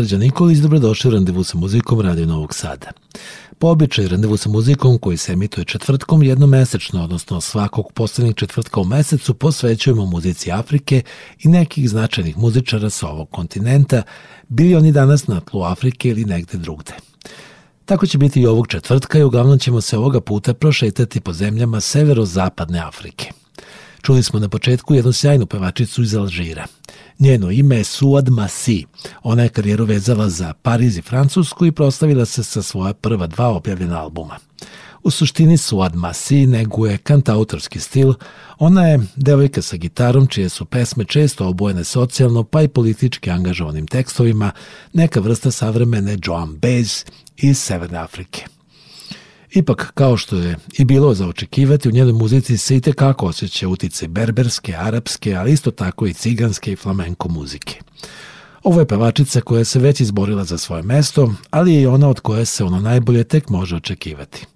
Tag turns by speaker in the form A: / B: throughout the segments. A: Srđan Nikolić, dobrodošli u Randevu sa muzikom Radio Novog Sada. Po običaju Randevu sa muzikom koji se emituje četvrtkom jednomesečno, odnosno svakog poslednjeg četvrtka u mesecu, posvećujemo muzici Afrike i nekih značajnih muzičara sa ovog kontinenta, bili oni danas na tlu Afrike ili negde drugde. Tako će biti i ovog četvrtka i uglavnom ćemo se ovoga puta prošetati po zemljama severo-zapadne Afrike. Čuli smo na početku jednu sjajnu pevačicu iz Alžira – Njeno ime je Suad Masi. Ona je karijeru vezala za Pariz i Francusku i proslavila se sa svoja prva dva objavljena albuma. U suštini Suad Masi neguje kantautorski stil. Ona je devojka sa gitarom čije su pesme često obojene socijalno pa i politički angažovanim tekstovima, neka vrsta savremene Joan Baez iz Severne Afrike. Ipak, kao što je i bilo za očekivati, u njenoj muzici se i tekako osjeća utice berberske, arapske, ali isto tako i ciganske i flamenko muzike. Ovo je pevačica koja se već izborila za svoje mesto, ali je ona od koje se ono najbolje tek može očekivati.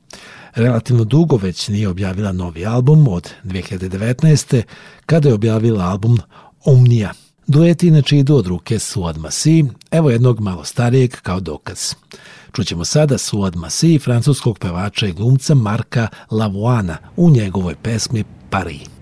A: Relativno dugo već nije objavila novi album od 2019. kada je objavila album Omnija. Dueti inače idu od ruke su Masi, evo jednog malo starijeg kao dokaz. Čućemo sada Suad Masi francuskog pevača i glumca Marka Lavoana u njegovoj pesmi Paris.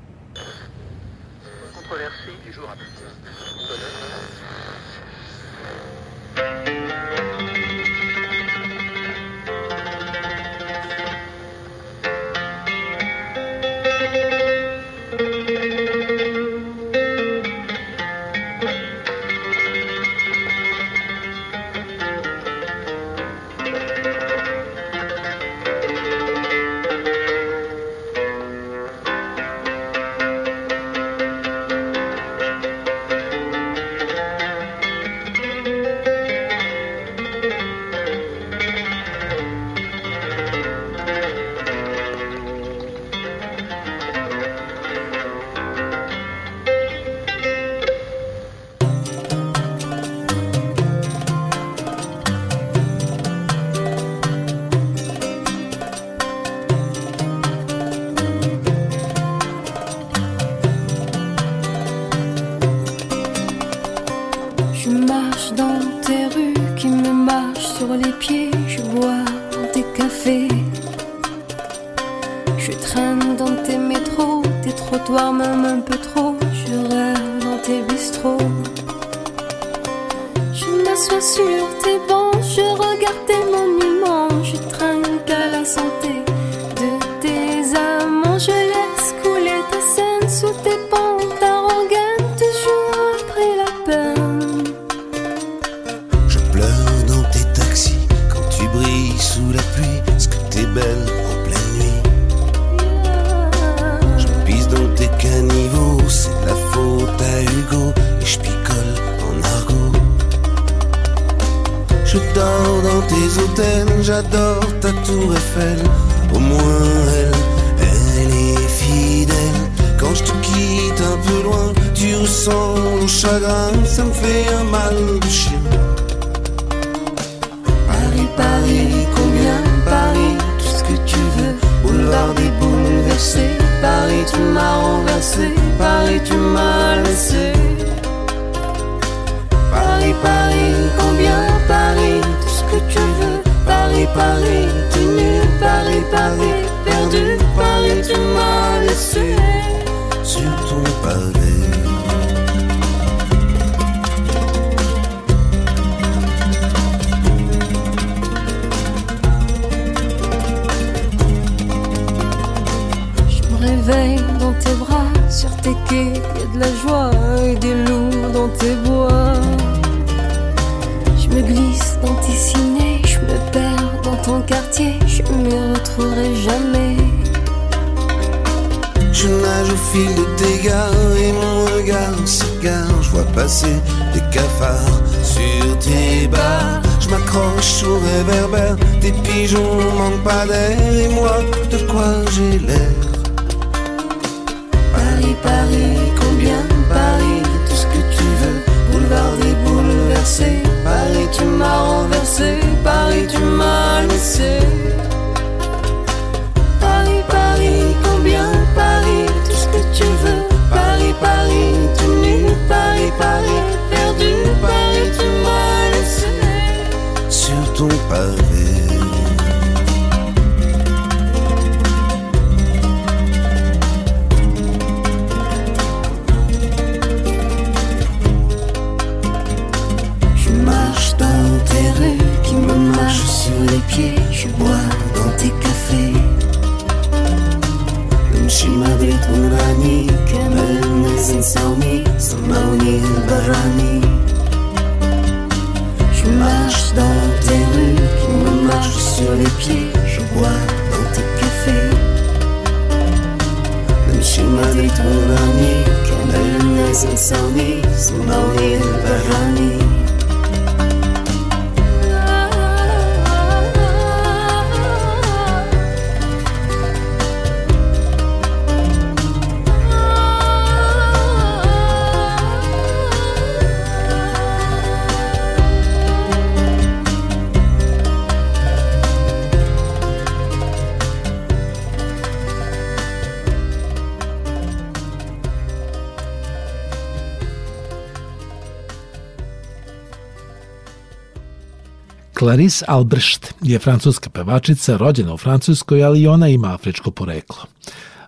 A: Clarice Albrecht je francuska pevačica rođena u Francuskoj, ali i ona ima afričko poreklo.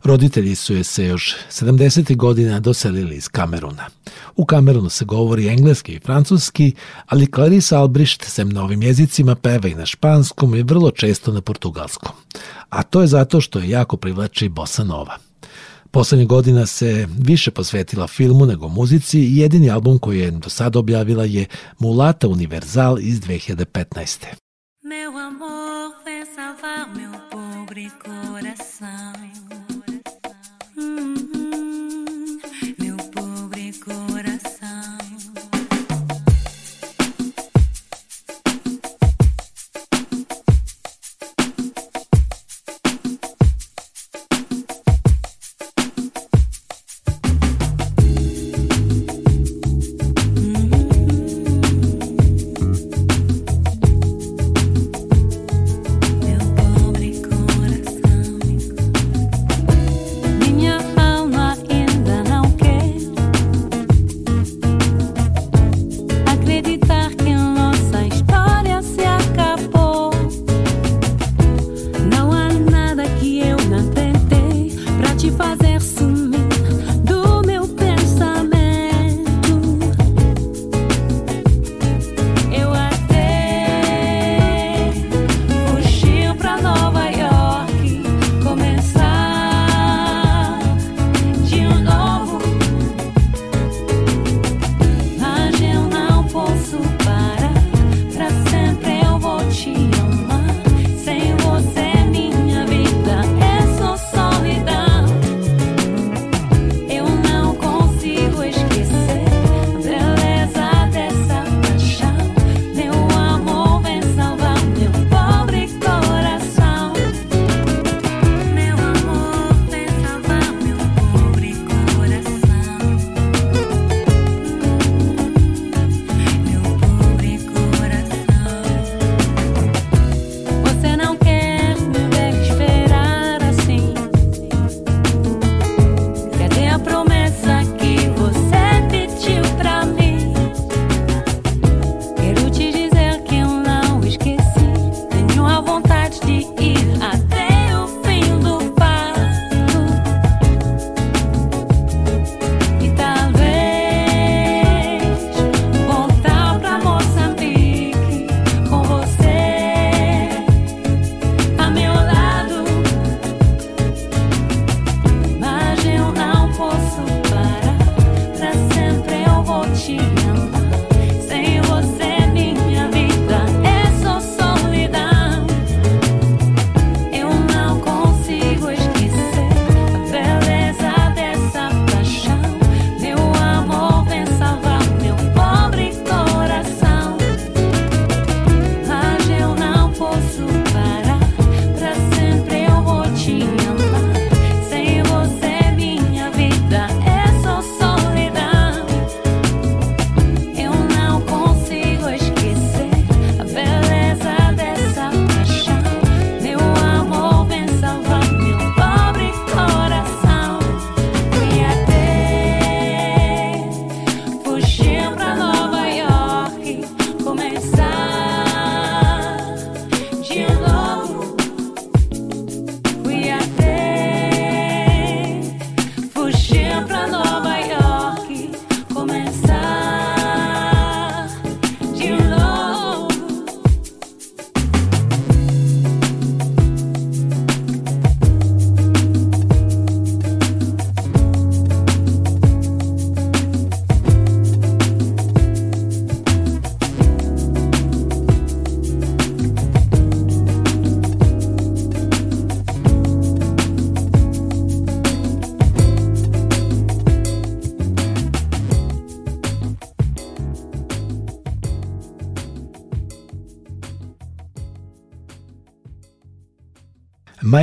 A: Roditelji su je se još 70. godina doselili iz Kameruna. U Kamerunu se govori engleski i francuski, ali Clarice Albricht se na ovim jezicima peva i na španskom i vrlo često na portugalskom. A to je zato što je jako privlači bossa nova. Poslednje godina se više posvetila filmu nego muzici i jedini album koji je do sada objavila je Mulata Universal iz 2015.
B: Meu amor, vem salvar meu pobre coração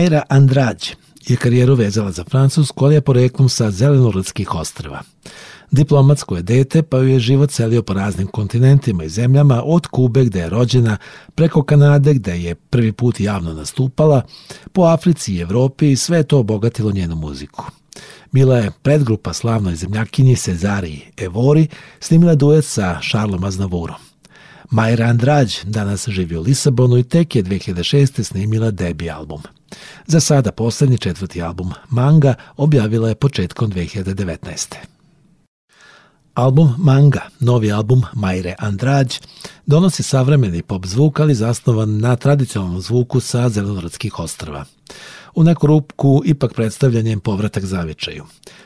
A: Majra Andrađ je karijeru vezala za Francusku, ali je poreklom sa Zelenorudskih ostrava. Diplomatsko je dete, pa ju je život celio po raznim kontinentima i zemljama, od Kube gde je rođena, preko Kanade gde je prvi put javno nastupala, po Africi i Evropi i sve je to obogatilo njenu muziku. Mila je predgrupa slavnoj zemljakinji Cezariji Evori snimila duet sa Šarlom Aznavurom. Majra Andrađ danas živi u Lisabonu i tek je 2006. snimila debi album – Za sada poslednji četvrti album Manga objavila je početkom 2019. Album Manga, novi album Majre Andrađ, donosi savremeni pop zvuk, ali zasnovan na tradicionalnom zvuku sa Zelenorodskih ostrava. U neku rupku ipak predstavljanjem povratak zavičaju.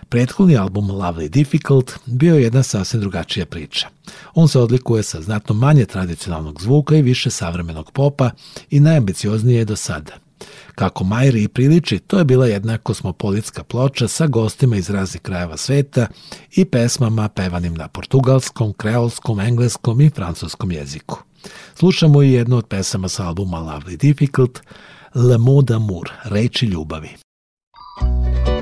A: Prethodni album Lovely Difficult bio je jedna sasvim drugačija priča. On se odlikuje sa znatno manje tradicionalnog zvuka i više savremenog popa i najambicioznije je do sada. Kako Majri i priliči, to je bila jedna kosmopolitska ploča sa gostima iz raznih krajeva sveta i pesmama pevanim na portugalskom, kreolskom, engleskom i francuskom jeziku. Slušamo i jednu od pesama sa albuma Lovely Difficult, Le Mot d'Amour, Reči ljubavi. Thank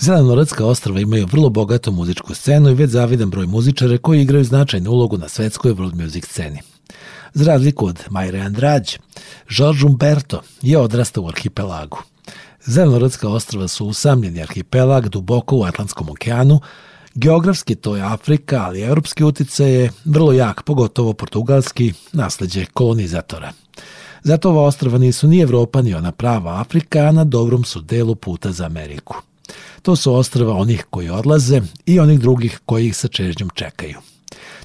A: Zelenoradska ostrava imaju vrlo bogatu muzičku scenu i već zavidan broj muzičara koji igraju značajnu ulogu na svetskoj world music sceni. Za razliku od Majre Andrađ, George Umberto je odrastao u arhipelagu. Zelenoradska ostrava su usamljeni arhipelag duboko u Atlantskom okeanu, Geografski to je Afrika, ali evropski utice je vrlo jak, pogotovo portugalski, nasleđe kolonizatora. Zato ova ostrava nisu ni Evropa ni ona prava Afrika, a na dobrom su delu puta za Ameriku. To su ostrava onih koji odlaze i onih drugih koji ih sa čežnjom čekaju.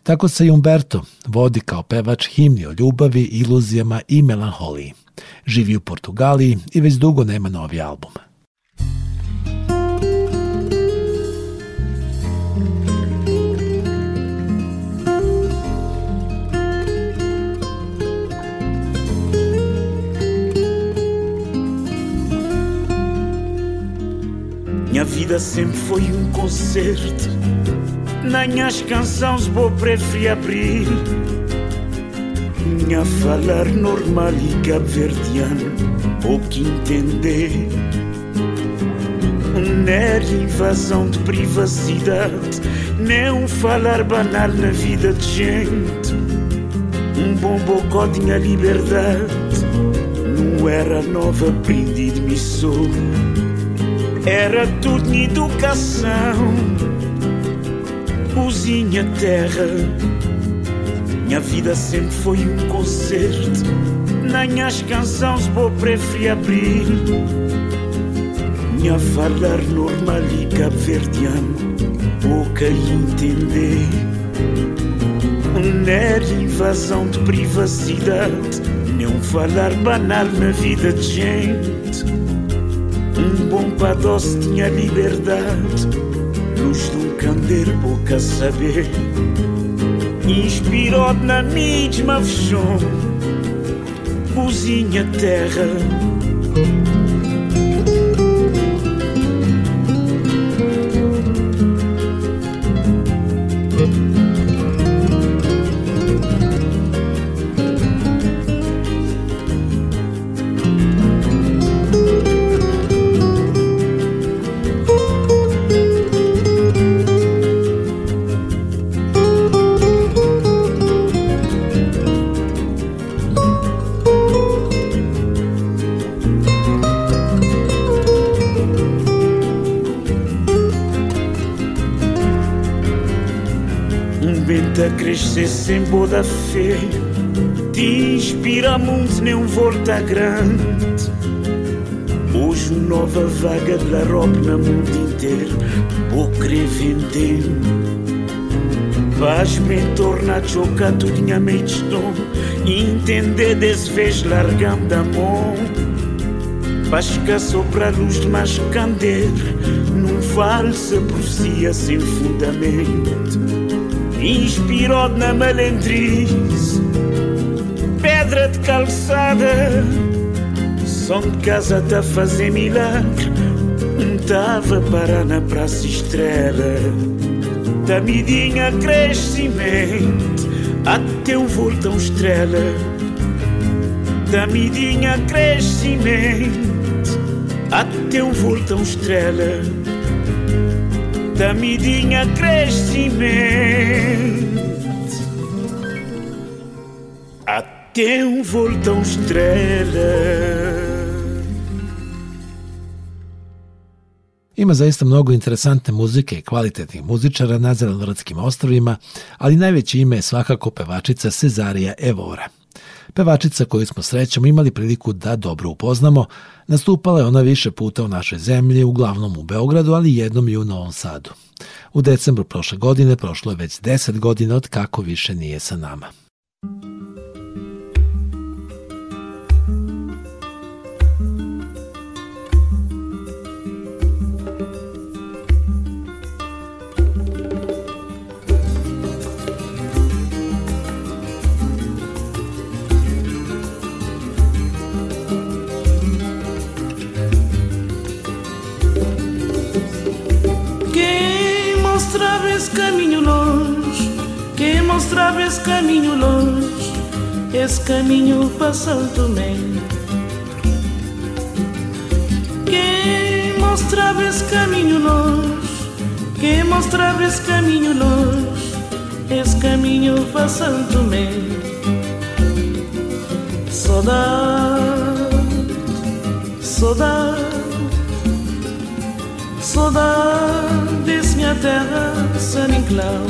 A: Tako se i Umberto vodi kao pevač himni o ljubavi, iluzijama i melanholiji. Živi u Portugaliji i već dugo nema novi album.
C: Minha vida sempre foi um concerto, nem as canções vou preferir. abrir. Minha falar normal e cabo-verdiano, pouco entender. Não é invasão de privacidade, nem um falar banal na vida de gente. Um bom bocó tinha liberdade, não era nova, aprendi de missão era tudo educação, cozinha, terra. Minha vida sempre foi um concerto, nem as canções vou preferir abrir. Minha falar normal e cabo-verdiano, pouca entender. Não era invasão de privacidade, nem um falar banal na vida de gente um bom padoce tinha liberdade, luz de um candeeiro pouca saber. Inspirou-te na mesma fechou, cozinha terra. sem boda fé Te inspira muito nem volta tá grande Hoje nova vaga la robe na mundo inteiro Vou querer vender Faz me tornar chocado de minha mente não Entender desvez largando a mão Faz que sopra a luz de mais candela Num valsa por si sem assim, fundamento inspirou na malandriz, pedra de calçada, som de casa tá fazer milagre, tava parar na praça estrela, da midinha crescimento, até o voltão estrela, da midinha crescimento, até o voltão estrela. da mi midinha crescimento até um voltão estrela.
A: Ima zaista mnogo interesantne muzike i kvalitetnih muzičara na Zelenoradskim ostrovima, ali najveće ime je svakako pevačica Cezarija Evora. Pevačica koju smo srećom imali priliku da dobro upoznamo, nastupala je ona više puta u našoj zemlji, uglavnom u Beogradu, ali jednom i u Novom Sadu. U decembru prošle godine prošlo je već 10 godina od kako više nije sa nama.
C: mostrava esse caminho longe, quem mostrava esse caminho longe, esse caminho passando também. Quem mostrava esse caminho longe, quem mostrava esse caminho longe, esse caminho passando também. Tomé. Saudade, saudade Saudades, minha terra, sem Inclau.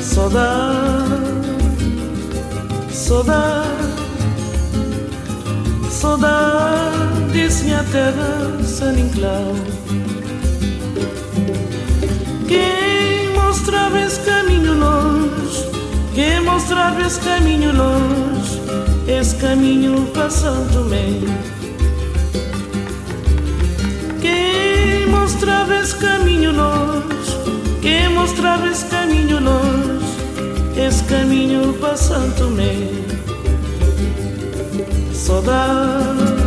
C: Saudade, saudade, saudades, minha terra, sem Inclau. Quem mostrava esse caminho longe, quem mostrava esse caminho longe, esse caminho passando-me mostrava esse caminho nós, quem mostrava esse caminho nós, esse caminho para Santo Tomé. Saudade,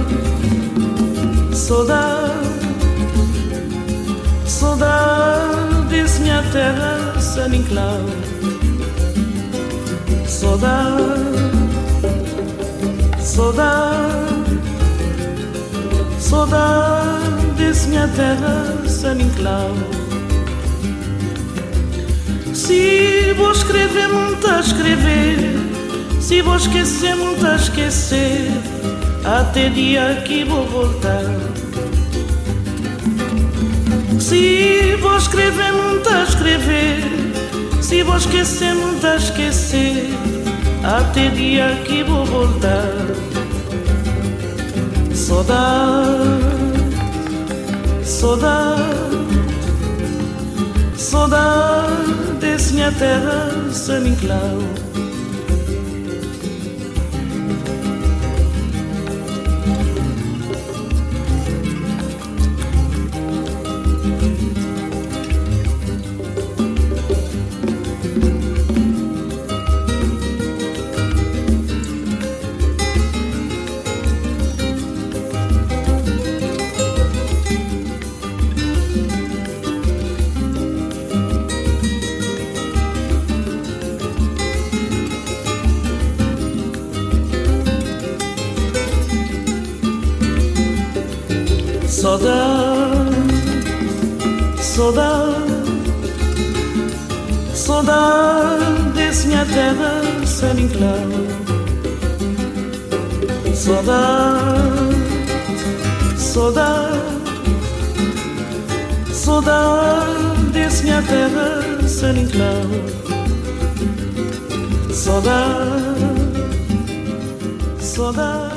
C: saudade, saudade minha terra saninclau. Saudade, saudade, saudade desse minha terra Saninclau. Se vou escrever, muito a escrever. Se vou esquecer, muito a esquecer. Até dia que vou voltar. Se vou escrever, muito a escrever. Se vou esquecer, muito a esquecer. Até dia que vou voltar. Saudade Saudade, saudade desce minha terra, sem enclau love. So that, so that, so that this mia terra sunning cloud. So that, so that.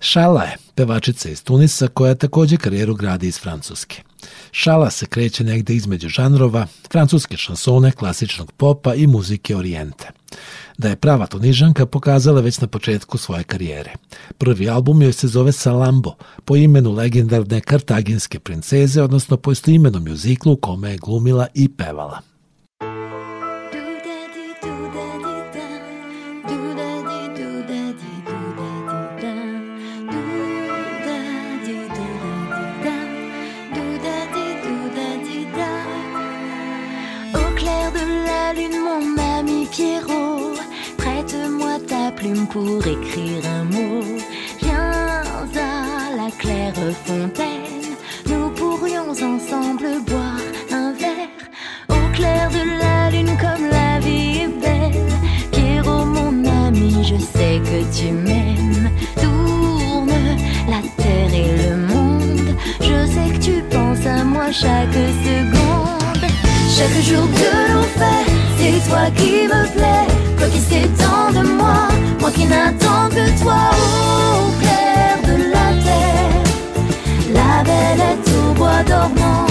A: Chalet pevačica iz Tunisa koja takođe karijeru gradi iz Francuske. Šala se kreće negde između žanrova, francuske šansone, klasičnog popa i muzike orijente. Da je prava tunižanka pokazala već na početku svoje karijere. Prvi album joj se zove Salambo, po imenu legendarne kartaginske princeze, odnosno po istoimenom mjuziklu u kome je glumila i pevala.
B: écrire un mot. Viens à la claire fontaine, nous pourrions ensemble boire un verre. Au clair de la lune, comme la vie est belle. Pierrot, mon ami, je sais que tu m'aimes. Tourne la terre et le monde. Je sais que tu penses à moi chaque seconde. Chaque jour que l'on fait, c'est toi qui me plaît Quoi qu'il s'étend de moi. Moi qui n'attends que toi au clair de la terre, la belle est au bois dormant.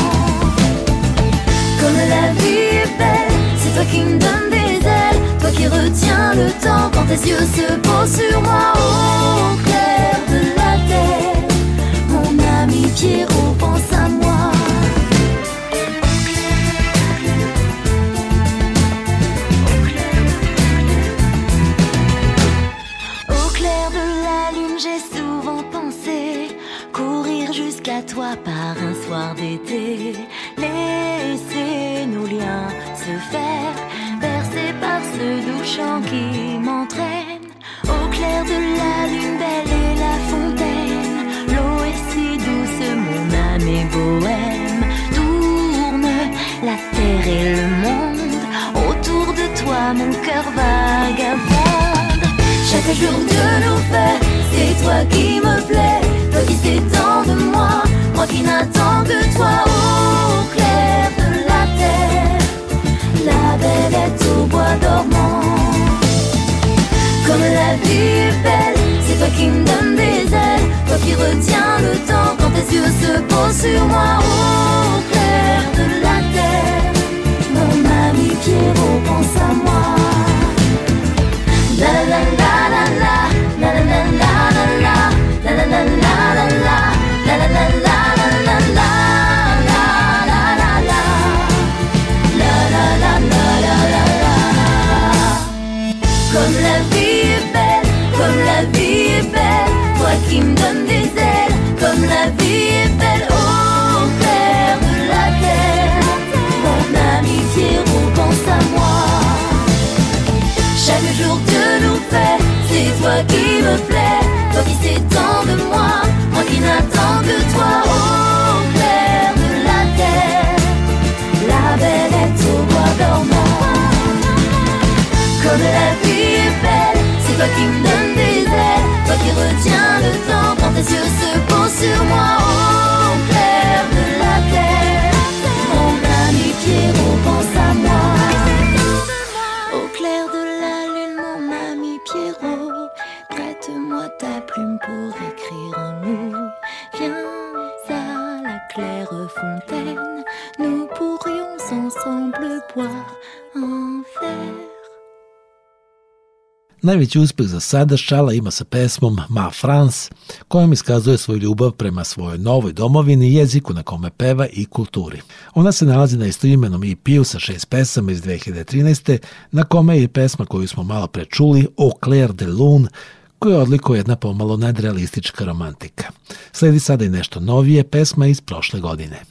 B: Comme la vie est belle, c'est toi qui me donnes des ailes, toi qui retiens le temps quand tes yeux se posent sur moi au clair de la terre, mon ami Pierrot. par un soir d'été. Laissez nos liens se faire, bercés par ce doux chant qui m'entraîne. Au clair de la lune belle et la fontaine, l'eau est si douce, mon âme est bohème. Tourne la terre et le monde, autour de toi mon cœur vagabonde. Chaque jour de nous fait c'est toi qui me plaît moi qui n'attends que toi au clair de la terre, la belle est au bois dormant. Comme la vie est belle, c'est toi qui me donnes des ailes,
A: toi qui retiens le temps quand tes yeux se posent sur moi au clair de la terre. Mon ami Pierrot pense à moi. la la la la la la la la la la la la la la la la la la la qui me donne des ailes, comme la vie est belle. Oh, père de la terre, mon amitié repense à moi. Chaque jour que nous fait, c'est toi qui me plais, toi qui sais tant de moi, moi qui n'attends que toi. Oh, père de la terre, la belle est au bois dormant. Comme la vie est belle, c'est toi qui me donne des ailes, toi qui retiens tes yeux se posent sur moi au clair de la lune Mon ami Pierrot pense à moi. Au clair de la lune, mon ami Pierrot, prête-moi ta plume pour rire Najveći uspeh za sada Šala ima sa pesmom Ma France, kojom iskazuje svoju ljubav prema svojoj novoj domovini, jeziku na kome peva i kulturi. Ona se nalazi na istoimenom EP-u sa šest pesama iz 2013. na kome je pesma koju smo malo pre čuli, O Claire de Lune, koju odlikuje jedna pomalo nadrealistička romantika. Sledi sada i nešto novije, pesma iz prošle godine.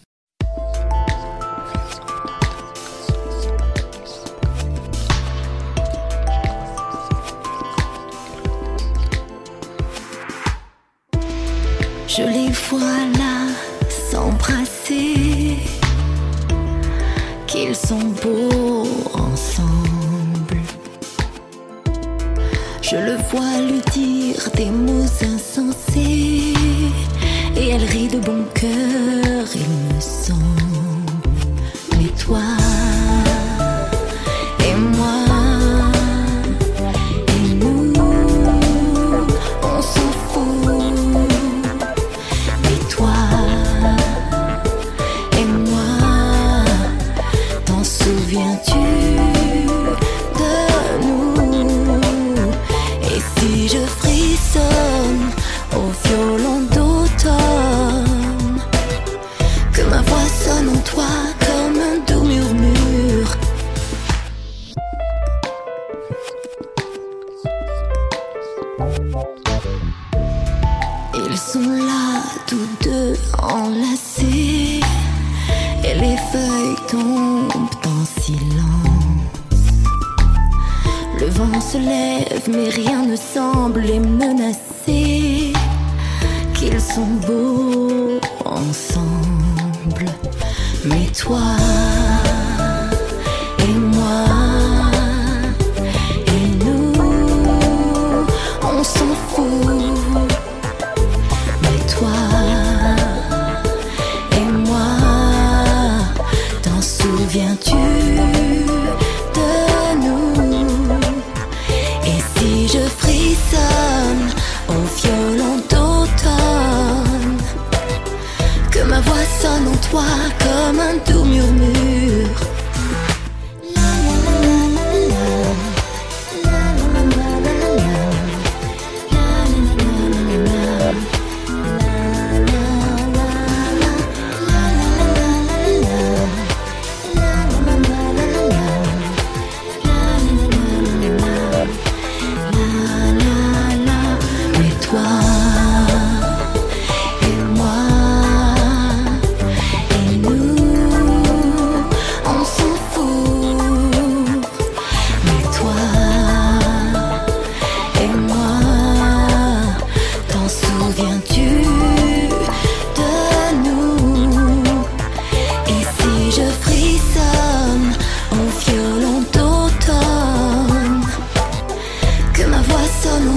A: Je les vois là s'embrasser, qu'ils sont beaux ensemble. Je le vois lui dire des mots insensés, et elle rit de bon cœur, il me semble. Mais toi,
D: Ils sont là, tous deux enlacés, et les feuilles tombent en silence. Le vent se lève, mais rien ne semble les menacer, qu'ils sont beaux ensemble. Mais toi,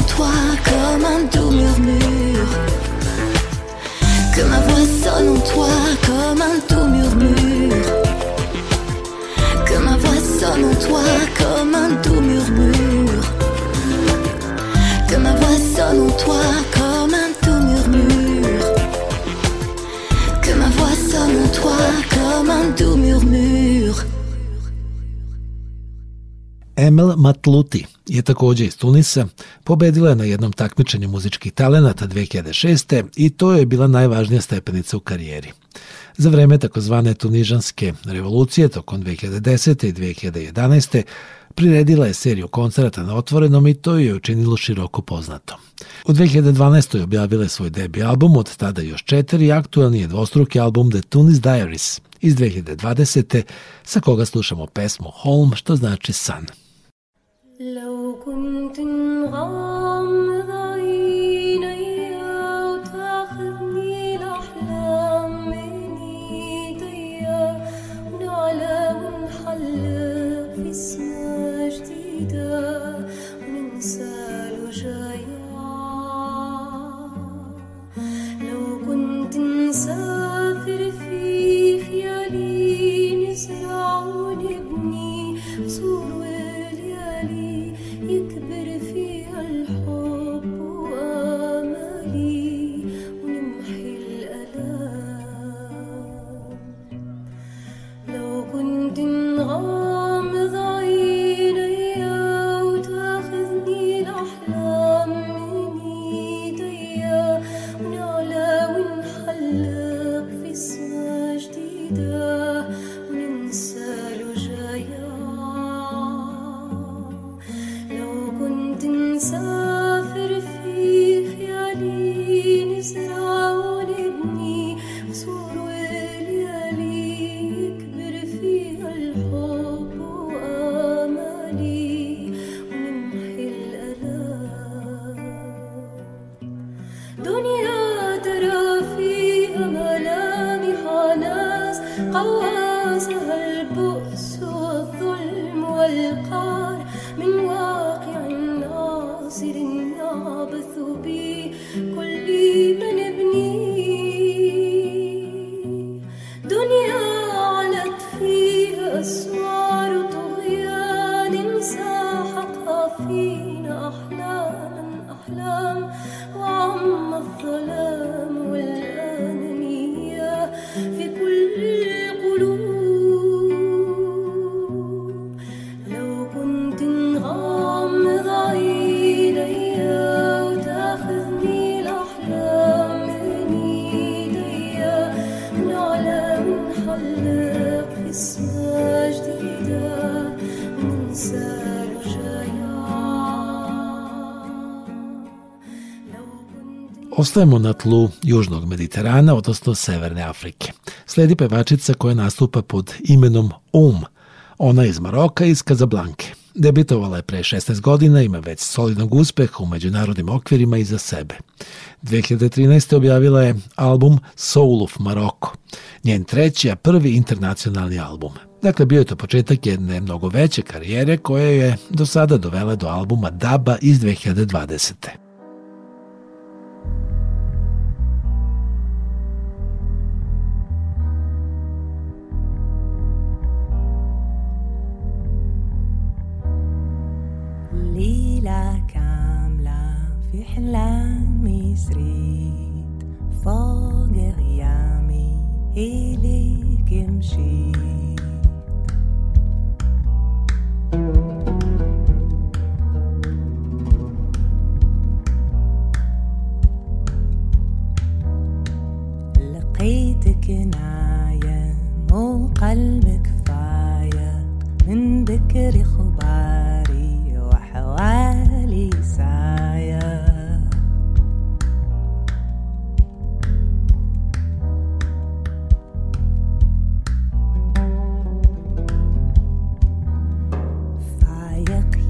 A: toi comme un doux murmure. Que ma voix sonne en toi comme un doux murmure. Que ma voix sonne en toi comme un doux murmure. Que ma voix sonne en toi comme un doux murmure. Que ma voix sonne en toi comme un doux murmure. Emil Matlouti je takođe iz Tunisa, pobedila je na jednom takmičenju muzičkih talenata 2006. i to je bila najvažnija stepenica u karijeri. Za vreme takozvane tunižanske revolucije tokom 2010. i 2011. priredila je seriju koncerta na otvorenom i to je učinilo široko poznato. U 2012. objavila je svoj debi album, od tada još četiri, aktualni je dvostruki album The Tunis Diaries iz 2020. sa koga slušamo pesmu Home, što znači san. لو كنت مغمض عيني وتاخذني الأحلام من إيديا ونعلم ونحلق في سما جديدة وننسى الوجايع لو كنت نسيت Ostajemo na tlu Južnog Mediterana, odnosno Severne Afrike. Sledi pevačica koja nastupa pod imenom Um. Ona je iz Maroka iz Kazablanke. Debitovala je pre 16 godina, ima već solidnog uspeha u međunarodnim okvirima i za sebe. 2013. objavila je album Soul of Morocco, njen treći, a prvi internacionalni album. Dakle, bio je to početak jedne mnogo veće karijere koja je do sada dovela do albuma Daba iz 2020. احلامي سريت فوق غيامي إليك مشيت لقيتك نايم وقلبك
E: كفاية من بكري خباري وحوالي سايق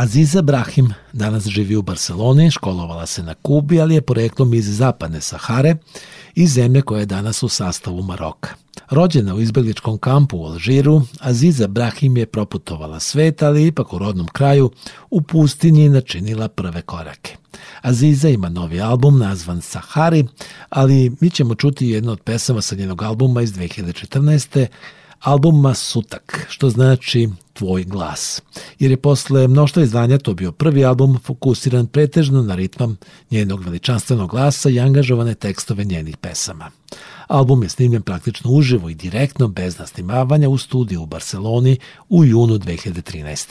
A: Aziza Brahim danas živi u Barceloni, školovala se na Kubi, ali je poreklom iz zapadne Sahare i zemlje koja je danas u sastavu Maroka. Rođena u izbegličkom kampu u Alžiru, Aziza Brahim je proputovala svet, ali ipak u rodnom kraju, u pustinji načinila prve korake. Aziza ima novi album nazvan Sahari, ali mi ćemo čuti jednu od pesama sa njenog albuma iz 2014 albuma Sutak, što znači Tvoj glas, jer je posle mnoštva izdanja to bio prvi album fokusiran pretežno na ritmom njenog veličanstvenog glasa i angažovane tekstove njenih pesama. Album je snimljen praktično uživo i direktno bez nasnimavanja u studiju u Barceloni u junu 2013.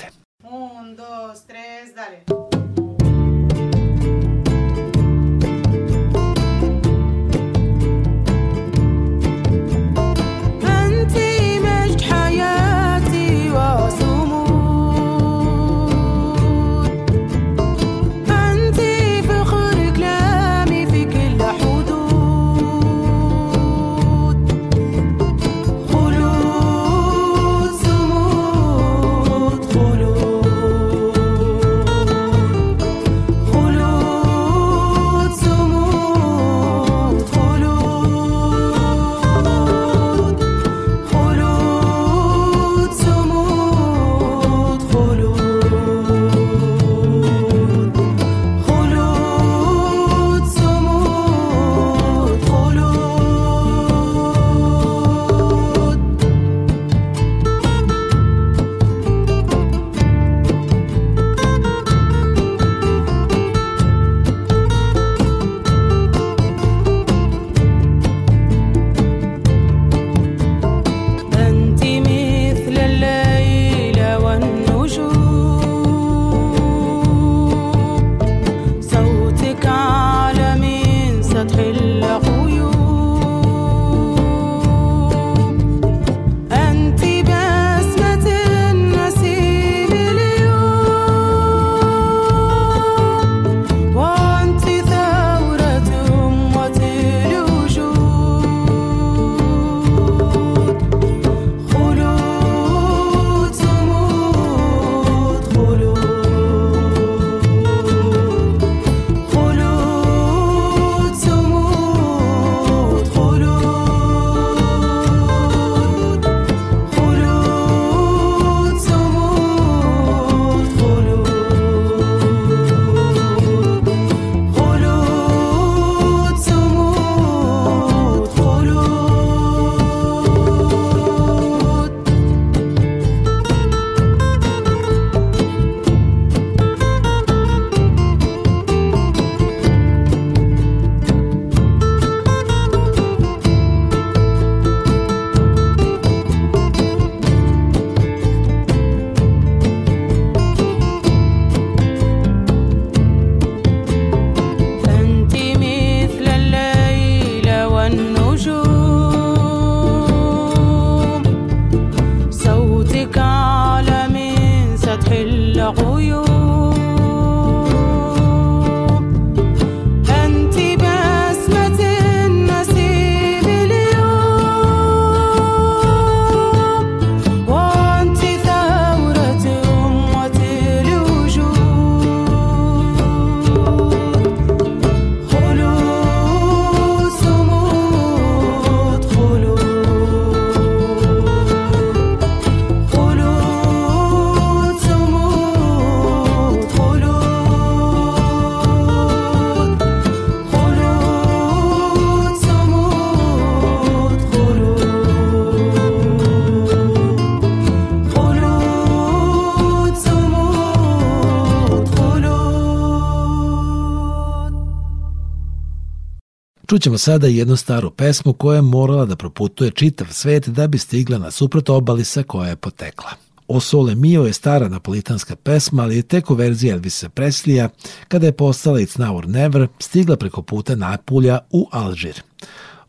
A: Čućemo sada jednu staru pesmu koja je morala da proputuje čitav svet da bi stigla na suprot obali sa koja je potekla. O Sole Mio je stara napolitanska pesma, ali je tek u verziji Elvisa Preslija, kada je postala It's Now or Never, stigla preko puta Napulja u Alžir.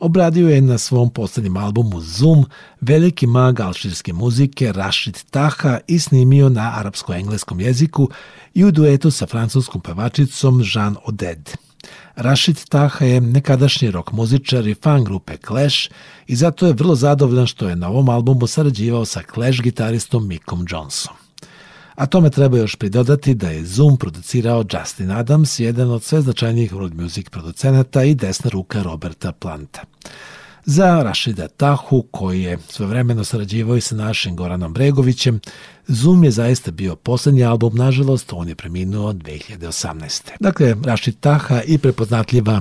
A: Obradio je na svom poslednjem albumu Zoom veliki mag alširske muzike Rashid Taha i snimio na arapsko-engleskom jeziku i u duetu sa francuskom pevačicom Jean Oded. Rashid Taha je nekadašnji rock muzičar i fan grupe Clash i zato je vrlo zadovoljan što je na ovom albumu sarađivao sa Clash gitaristom Mickom Johnsonom. A tome treba još pridodati da je Zoom producirao Justin Adams, jedan od sve značajnijih world music producenata i desna ruka Roberta Planta za Rašida Tahu koji je svevremeno sarađivao i sa našim Goranom Bregovićem. Zoom je zaista bio poslednji album, nažalost on je preminuo 2018. Dakle, Rašid Taha i prepoznatljiva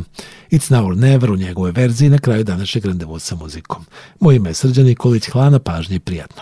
A: It's Now or Never u njegovoj verziji na kraju današnjeg randevu sa muzikom. Moje ime je Srđan Nikolić, hvala na pažnji i prijatno.